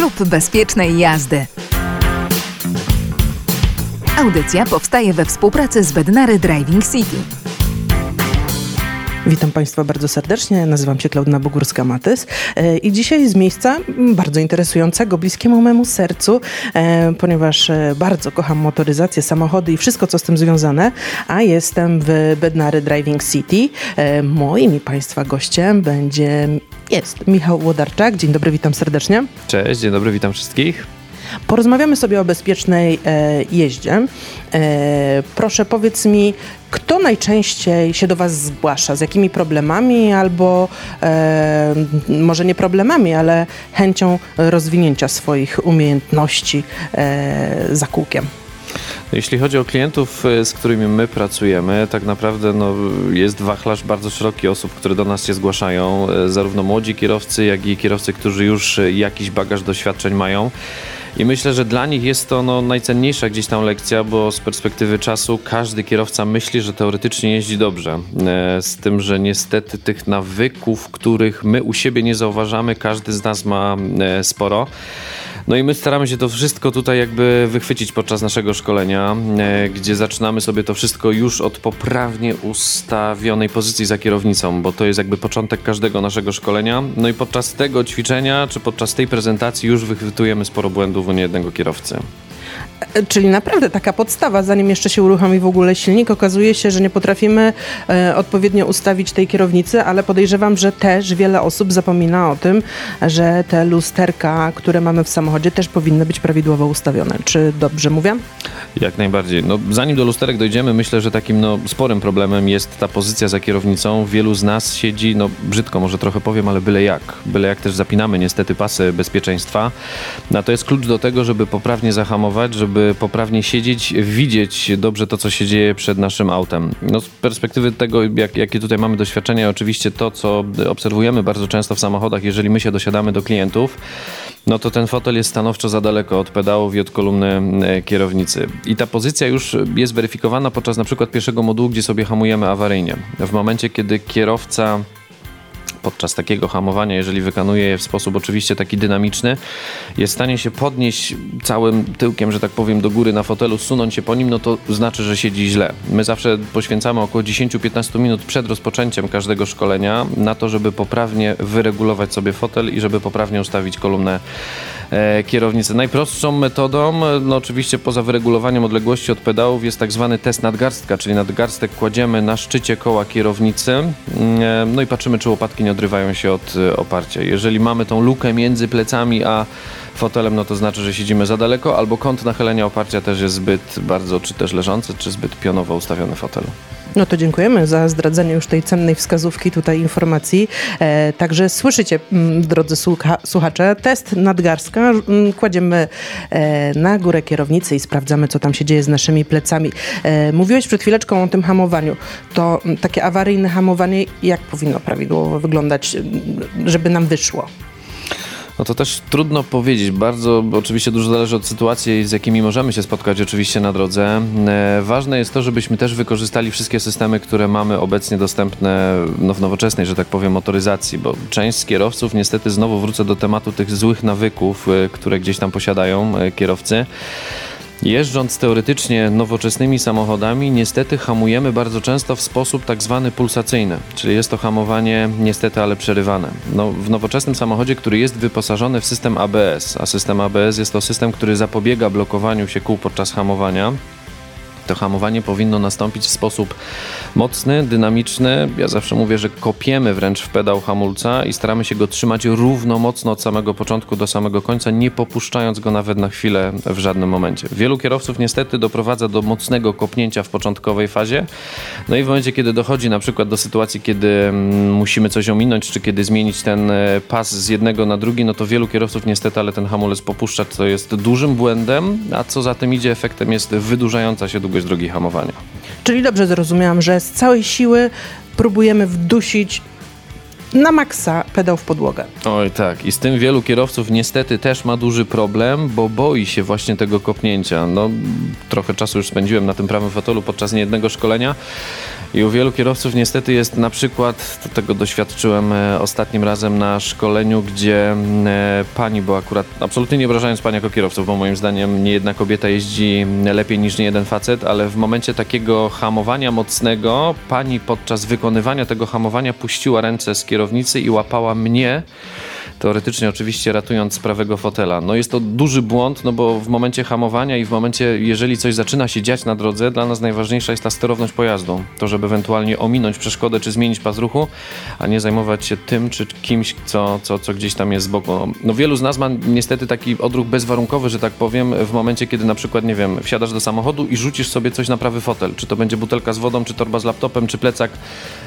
Klub Bezpiecznej Jazdy. Audycja powstaje we współpracy z Bednary Driving City. Witam Państwa bardzo serdecznie. Nazywam się Klaudna Bogórska-Matys e, i dzisiaj z miejsca bardzo interesującego, bliskiemu memu sercu, e, ponieważ e, bardzo kocham motoryzację, samochody i wszystko, co z tym związane, a jestem w Bednary Driving City. Moim i Państwa gościem będzie, jest Michał Łodarczak. Dzień dobry, witam serdecznie. Cześć, dzień dobry, witam wszystkich. Porozmawiamy sobie o bezpiecznej e, jeździe. E, proszę powiedz mi, kto najczęściej się do Was zgłasza? Z jakimi problemami albo e, może nie problemami, ale chęcią rozwinięcia swoich umiejętności e, za kółkiem? Jeśli chodzi o klientów, e, z którymi my pracujemy, tak naprawdę no, jest wachlarz bardzo szeroki osób, które do nas się zgłaszają, e, zarówno młodzi kierowcy, jak i kierowcy, którzy już e, jakiś bagaż doświadczeń mają. I myślę, że dla nich jest to no, najcenniejsza gdzieś tam lekcja, bo z perspektywy czasu każdy kierowca myśli, że teoretycznie jeździ dobrze. Z tym, że niestety tych nawyków, których my u siebie nie zauważamy, każdy z nas ma sporo. No i my staramy się to wszystko tutaj jakby wychwycić podczas naszego szkolenia, e, gdzie zaczynamy sobie to wszystko już od poprawnie ustawionej pozycji za kierownicą, bo to jest jakby początek każdego naszego szkolenia. No i podczas tego ćwiczenia, czy podczas tej prezentacji już wychwytujemy sporo błędów u niejednego kierowcy. Czyli naprawdę taka podstawa, zanim jeszcze się uruchomi w ogóle silnik, okazuje się, że nie potrafimy e, odpowiednio ustawić tej kierownicy, ale podejrzewam, że też wiele osób zapomina o tym, że te lusterka, które mamy w samochodzie, też powinny być prawidłowo ustawione. Czy dobrze mówię? Jak najbardziej. No, zanim do lusterek dojdziemy, myślę, że takim no, sporym problemem jest ta pozycja za kierownicą. Wielu z nas siedzi, no brzydko może trochę powiem, ale byle jak. Byle jak też zapinamy niestety pasy bezpieczeństwa. No, to jest klucz do tego, żeby poprawnie zahamować, żeby żeby poprawnie siedzieć, widzieć dobrze to, co się dzieje przed naszym autem. No, z perspektywy tego, jak, jakie tutaj mamy doświadczenia, oczywiście to, co obserwujemy bardzo często w samochodach, jeżeli my się dosiadamy do klientów, no to ten fotel jest stanowczo za daleko od pedałów i od kolumny e, kierownicy. I ta pozycja już jest weryfikowana podczas na przykład pierwszego modułu, gdzie sobie hamujemy awaryjnie. W momencie, kiedy kierowca podczas takiego hamowania, jeżeli wykonuje je w sposób oczywiście taki dynamiczny, jest w stanie się podnieść całym tyłkiem, że tak powiem, do góry na fotelu, sunąć się po nim, no to znaczy, że siedzi źle. My zawsze poświęcamy około 10-15 minut przed rozpoczęciem każdego szkolenia na to, żeby poprawnie wyregulować sobie fotel i żeby poprawnie ustawić kolumnę kierownicy. Najprostszą metodą, no oczywiście poza wyregulowaniem odległości od pedałów jest tak zwany test nadgarstka, czyli nadgarstek kładziemy na szczycie koła kierownicy, mm, e, no i patrzymy, czy łopatki nie odrywają się od e, oparcia. Jeżeli mamy tą lukę między plecami a fotelem, no to znaczy, że siedzimy za daleko, albo kąt nachylenia oparcia też jest zbyt bardzo, czy też leżący, czy zbyt pionowo ustawiony fotel. No to dziękujemy za zdradzenie już tej cennej wskazówki, tutaj informacji. E, także słyszycie, drodzy słucha, słuchacze, test nadgarstka. Kładziemy e, na górę kierownicy i sprawdzamy, co tam się dzieje z naszymi plecami. E, mówiłeś przed chwileczką o tym hamowaniu. To takie awaryjne hamowanie, jak powinno prawidłowo wyglądać, żeby nam wyszło? No to też trudno powiedzieć. Bardzo oczywiście dużo zależy od sytuacji, z jakimi możemy się spotkać oczywiście na drodze. E, ważne jest to, żebyśmy też wykorzystali wszystkie systemy, które mamy obecnie dostępne no, w nowoczesnej, że tak powiem, motoryzacji, bo część z kierowców, niestety znowu wrócę do tematu tych złych nawyków, e, które gdzieś tam posiadają e, kierowcy. Jeżdżąc teoretycznie nowoczesnymi samochodami, niestety hamujemy bardzo często w sposób tak zwany pulsacyjny, czyli jest to hamowanie niestety, ale przerywane. No, w nowoczesnym samochodzie, który jest wyposażony w system ABS, a system ABS jest to system, który zapobiega blokowaniu się kół podczas hamowania, to hamowanie powinno nastąpić w sposób mocny, dynamiczny. Ja zawsze mówię, że kopiemy wręcz w pedał hamulca i staramy się go trzymać równo mocno od samego początku do samego końca, nie popuszczając go nawet na chwilę w żadnym momencie. Wielu kierowców niestety doprowadza do mocnego kopnięcia w początkowej fazie. No i w momencie, kiedy dochodzi na przykład do sytuacji, kiedy mm, musimy coś ominąć, czy kiedy zmienić ten e, pas z jednego na drugi, no to wielu kierowców niestety, ale ten hamulec popuszcza, co jest dużym błędem, a co za tym idzie, efektem jest wydłużająca się długość drogi hamowania. Czyli dobrze zrozumiałam, że z całej siły próbujemy wdusić na maksa pedał w podłogę. Oj tak, i z tym wielu kierowców niestety też ma duży problem, bo boi się właśnie tego kopnięcia. No, trochę czasu już spędziłem na tym prawym fotelu podczas niejednego szkolenia I u wielu kierowców niestety jest na przykład, tego doświadczyłem e, ostatnim razem na szkoleniu, gdzie e, pani, bo akurat absolutnie nie obrażając pani jako kierowców, bo moim zdaniem nie jedna kobieta jeździ lepiej niż nie jeden facet, ale w momencie takiego hamowania mocnego pani podczas wykonywania tego hamowania puściła ręce z kierownicy i łapała mnie teoretycznie oczywiście ratując prawego fotela. No jest to duży błąd, no bo w momencie hamowania i w momencie, jeżeli coś zaczyna się dziać na drodze, dla nas najważniejsza jest ta sterowność pojazdu. To, żeby ewentualnie ominąć przeszkodę czy zmienić pas ruchu, a nie zajmować się tym czy kimś, co, co, co gdzieś tam jest z boku. No, wielu z nas ma niestety taki odruch bezwarunkowy, że tak powiem, w momencie, kiedy na przykład, nie wiem, wsiadasz do samochodu i rzucisz sobie coś na prawy fotel. Czy to będzie butelka z wodą, czy torba z laptopem, czy plecak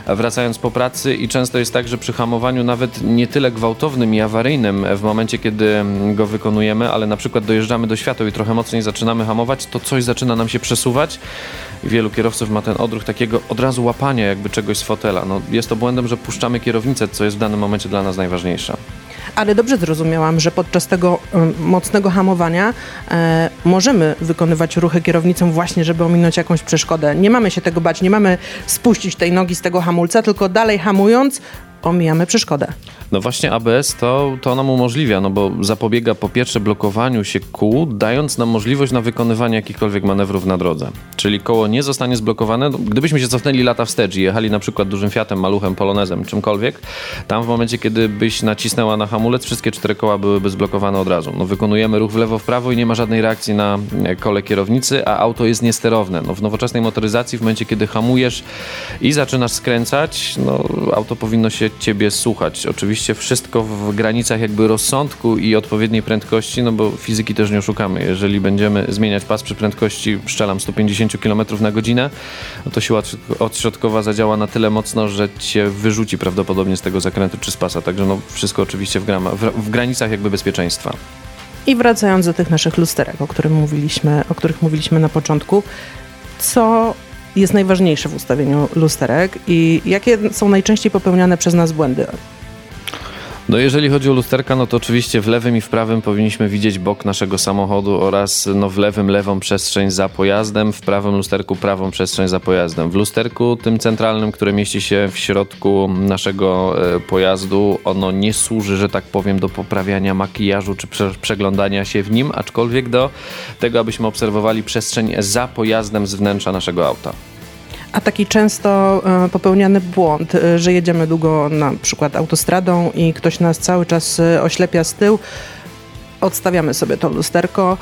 wracając po pracy i często jest tak, że przy hamowaniu nawet nie tyle gwałtownym i awaryjnym w momencie, kiedy go wykonujemy, ale na przykład dojeżdżamy do światła i trochę mocniej zaczynamy hamować, to coś zaczyna nam się przesuwać. Wielu kierowców ma ten odruch takiego od razu łapania jakby czegoś z fotela. No, jest to błędem, że puszczamy kierownicę, co jest w danym momencie dla nas najważniejsze. Ale dobrze zrozumiałam, że podczas tego mocnego hamowania e, możemy wykonywać ruchy kierownicą właśnie, żeby ominąć jakąś przeszkodę. Nie mamy się tego bać, nie mamy spuścić tej nogi z tego hamulca, tylko dalej hamując omijamy przeszkodę. No właśnie ABS to, to nam umożliwia, no bo zapobiega po pierwsze blokowaniu się kół, dając nam możliwość na wykonywanie jakichkolwiek manewrów na drodze. Czyli koło nie zostanie zblokowane. No, gdybyśmy się cofnęli lata wstecz i jechali na przykład dużym Fiatem, Maluchem, Polonezem, czymkolwiek, tam w momencie, kiedy byś nacisnęła na hamulec, wszystkie cztery koła byłyby zblokowane od razu. No wykonujemy ruch w lewo, w prawo i nie ma żadnej reakcji na e, kole kierownicy, a auto jest niesterowne. No w nowoczesnej motoryzacji w momencie, kiedy hamujesz i zaczynasz skręcać, no auto powinno się ciebie słuchać. Oczywiście wszystko w granicach jakby rozsądku i odpowiedniej prędkości, no bo fizyki też nie oszukamy. Jeżeli będziemy zmieniać pas przy prędkości, szczelam 150 km na godzinę, no to siła odśrodkowa zadziała na tyle mocno, że cię wyrzuci prawdopodobnie z tego zakrętu czy z pasa. Także no wszystko oczywiście w, grama, w, w granicach jakby bezpieczeństwa. I wracając do tych naszych lusterek, o, którym mówiliśmy, o których mówiliśmy na początku, co jest najważniejsze w ustawieniu lusterek i jakie są najczęściej popełniane przez nas błędy? No jeżeli chodzi o lusterka, no to oczywiście w lewym i w prawym powinniśmy widzieć bok naszego samochodu oraz no w lewym lewą przestrzeń za pojazdem, w prawym lusterku prawą przestrzeń za pojazdem. W lusterku tym centralnym, które mieści się w środku naszego e, pojazdu, ono nie służy, że tak powiem, do poprawiania makijażu czy prze przeglądania się w nim, aczkolwiek do tego, abyśmy obserwowali przestrzeń za pojazdem z wnętrza naszego auta. A taki często e, popełniany błąd, e, że jedziemy długo na przykład autostradą i ktoś nas cały czas e, oślepia z tyłu, odstawiamy sobie to lusterko.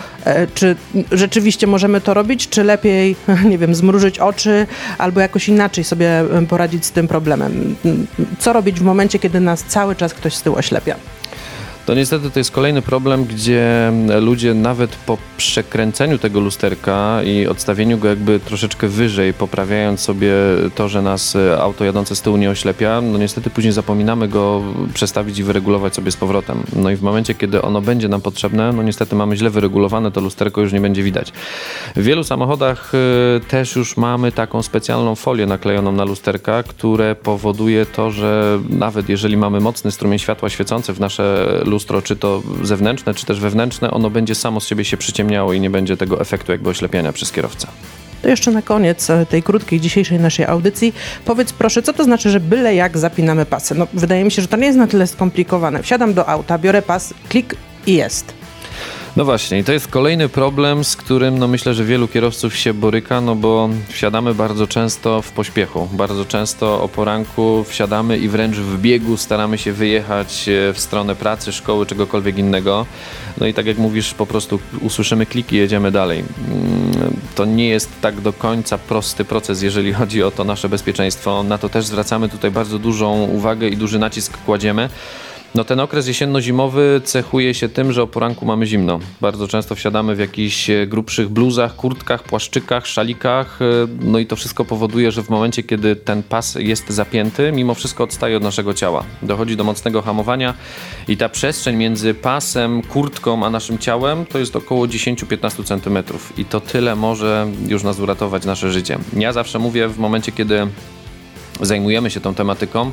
Czy rzeczywiście możemy to robić, czy lepiej, nie wiem, zmrużyć oczy albo jakoś inaczej sobie poradzić z tym problemem? Co robić w momencie, kiedy nas cały czas ktoś z tyłu oślepia? To niestety to jest kolejny problem, gdzie ludzie nawet po przekręceniu tego lusterka i odstawieniu go jakby troszeczkę wyżej, poprawiając sobie to, że nas e, auto jadące z tyłu nie oślepia, no niestety później zapominamy go przestawić i wyregulować sobie z powrotem. No i w momencie, kiedy ono będzie nam potrzebne, no niestety mamy źle wyregulowane, to lusterko już nie będzie widać. W wielu samochodach e, też już mamy taką specjalną folię naklejoną na lusterka, które powoduje to, że nawet jeżeli mamy mocny strumień światła świecący w nasze lustro, czy to zewnętrzne, czy też wewnętrzne, ono będzie samo z siebie się przyciemniało i nie będzie tego efektu jakby oślepiania przez kierowcę. To jeszcze na koniec e, tej krótkiej dzisiejszej naszej audycji powiedz proszę, co to znaczy, że byle jak zapinamy pasy? No, wydaje mi się, że to nie jest na tyle skomplikowane. Wsiadam do auta, biorę pas, klik i jest. No właśnie, i to jest kolejny problem, z którym no myślę, że wielu kierowców się boryka, no bo wsiadamy bardzo często w pośpiechu. Bardzo często o poranku wsiadamy i wręcz w biegu staramy się wyjechać e, w stronę pracy, szkoły, czegokolwiek innego. No i tak jak mówisz, po prostu usłyszymy kliki i jedziemy dalej. Mm, to nie jest tak do końca prosty proces, jeżeli chodzi o to nasze bezpieczeństwo. Na to też zwracamy tutaj bardzo dużą uwagę i duży nacisk kładziemy. No ten okres jesienno-zimowy cechuje się tym, że o poranku mamy zimno. Bardzo często wsiadamy w jakichś e, grubszych bluzach, kurtkach, płaszczykach, szalikach. E, no i to wszystko powoduje, że w momencie, kiedy ten pas jest zapięty, mimo wszystko odstaje od naszego ciała. Dochodzi do mocnego hamowania i ta przestrzeń między pasem, kurtką a naszym ciałem to jest około 10-15 cm. I to tyle może już nas uratować nasze życie. Ja zawsze mówię w momencie, kiedy zajmujemy się tą tematyką,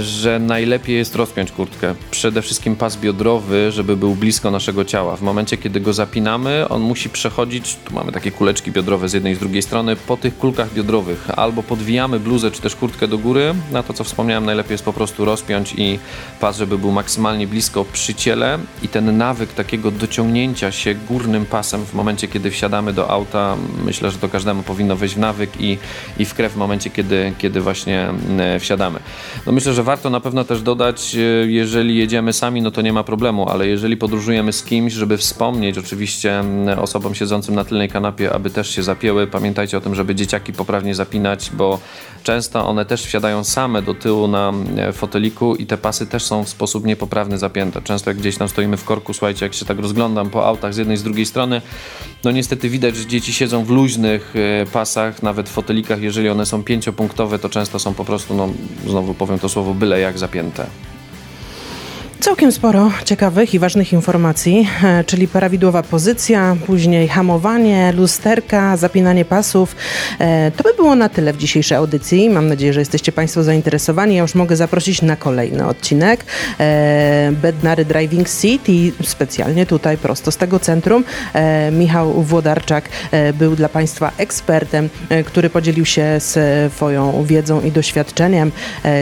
że najlepiej jest rozpiąć kurtkę. Przede wszystkim pas biodrowy, żeby był blisko naszego ciała. W momencie, kiedy go zapinamy, on musi przechodzić, tu mamy takie kuleczki biodrowe z jednej i z drugiej strony, po tych kulkach biodrowych. Albo podwijamy bluzę czy też kurtkę do góry, na to co wspomniałem, najlepiej jest po prostu rozpiąć i pas, żeby był maksymalnie blisko przy ciele i ten nawyk takiego dociągnięcia się górnym pasem w momencie, kiedy wsiadamy do auta, myślę, że to każdemu powinno wejść w nawyk i, i w krew w momencie, kiedy, kiedy właśnie e, wsiadamy. No myślę, że warto na pewno też dodać, e, jeżeli jedziemy sami, no to nie ma problemu, ale jeżeli podróżujemy z kimś, żeby wspomnieć oczywiście m, osobom siedzącym na tylnej kanapie, aby też się zapięły, pamiętajcie o tym, żeby dzieciaki poprawnie zapinać, bo często one też wsiadają same do tyłu na e, foteliku i te pasy też są w sposób niepoprawny zapięte. Często jak gdzieś tam stoimy w korku, słuchajcie, jak się tak rozglądam po autach z jednej z drugiej strony, no niestety widać, że dzieci siedzą w luźnych e, pasach, nawet w fotelikach, jeżeli one są pięciopunktowe, to często są po prostu, no znowu powiem to słowo, byle jak zapięte. Całkiem sporo ciekawych i ważnych informacji, e, czyli prawidłowa pozycja, później hamowanie, lusterka, zapinanie pasów. E, To by było na tyle w dzisiejszej audycji. Mam nadzieję, że jesteście Państwo zainteresowani. Ja już mogę zaprosić na kolejny odcinek e, Bednary Driving i specjalnie tutaj prosto z tego centrum Michał Włodarczak był dla Państwa ekspertem, który podzielił się swoją wiedzą i doświadczeniem.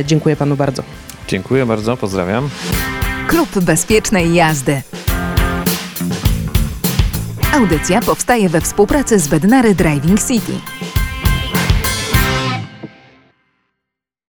Dziękuję Panu bardzo. Dziękuję bardzo, pozdrawiam. Klub Bezpiecznej Jazdy. Audycja powstaje we współpracy z Bednary Driving City.